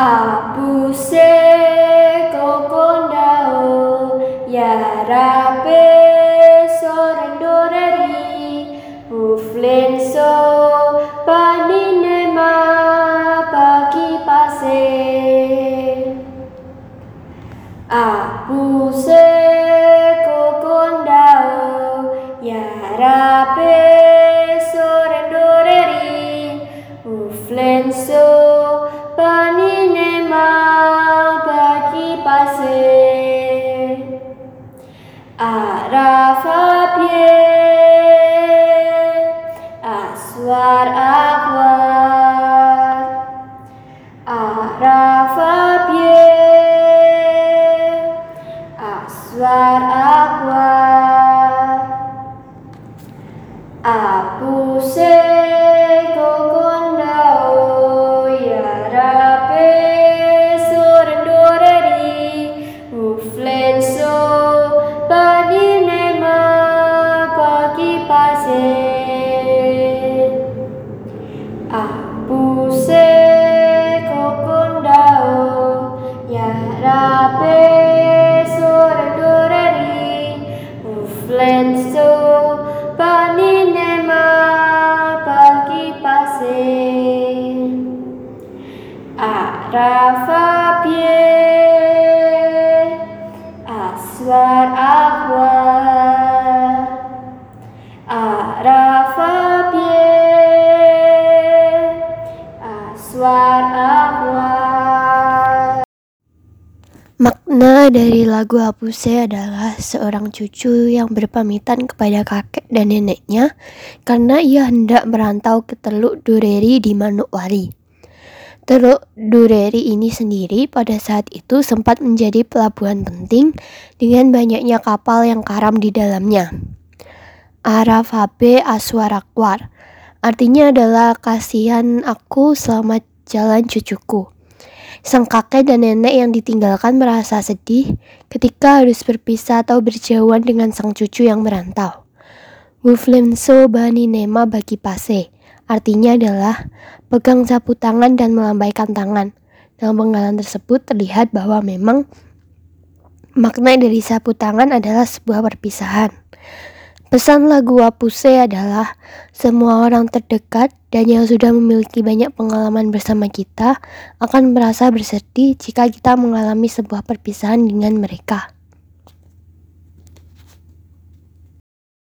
Abuse kokondao yarabe sorendoreri uflenso paninema pagi pase. Abuse kokondao yarabe sorendoreri uflenso Arafabie aswar akwar. Arafabie aswar Arafabie aswar akwar Arafabie aswar akwar Makna dari lagu Apuse adalah seorang cucu yang berpamitan kepada kakek dan neneknya karena ia hendak merantau ke Teluk Dureri di Manokwari. Teluk Dureri ini sendiri pada saat itu sempat menjadi pelabuhan penting dengan banyaknya kapal yang karam di dalamnya. Arafabe Aswarakwar artinya adalah kasihan aku selamat jalan cucuku. Sang kakek dan nenek yang ditinggalkan merasa sedih ketika harus berpisah atau berjauhan dengan sang cucu yang merantau. Muflemso bani nema bagi pase artinya adalah pegang sapu tangan dan melambaikan tangan. Dalam penggalan tersebut terlihat bahwa memang makna dari sapu tangan adalah sebuah perpisahan. Pesan lagu Wapuse adalah semua orang terdekat dan yang sudah memiliki banyak pengalaman bersama kita akan merasa bersedih jika kita mengalami sebuah perpisahan dengan mereka.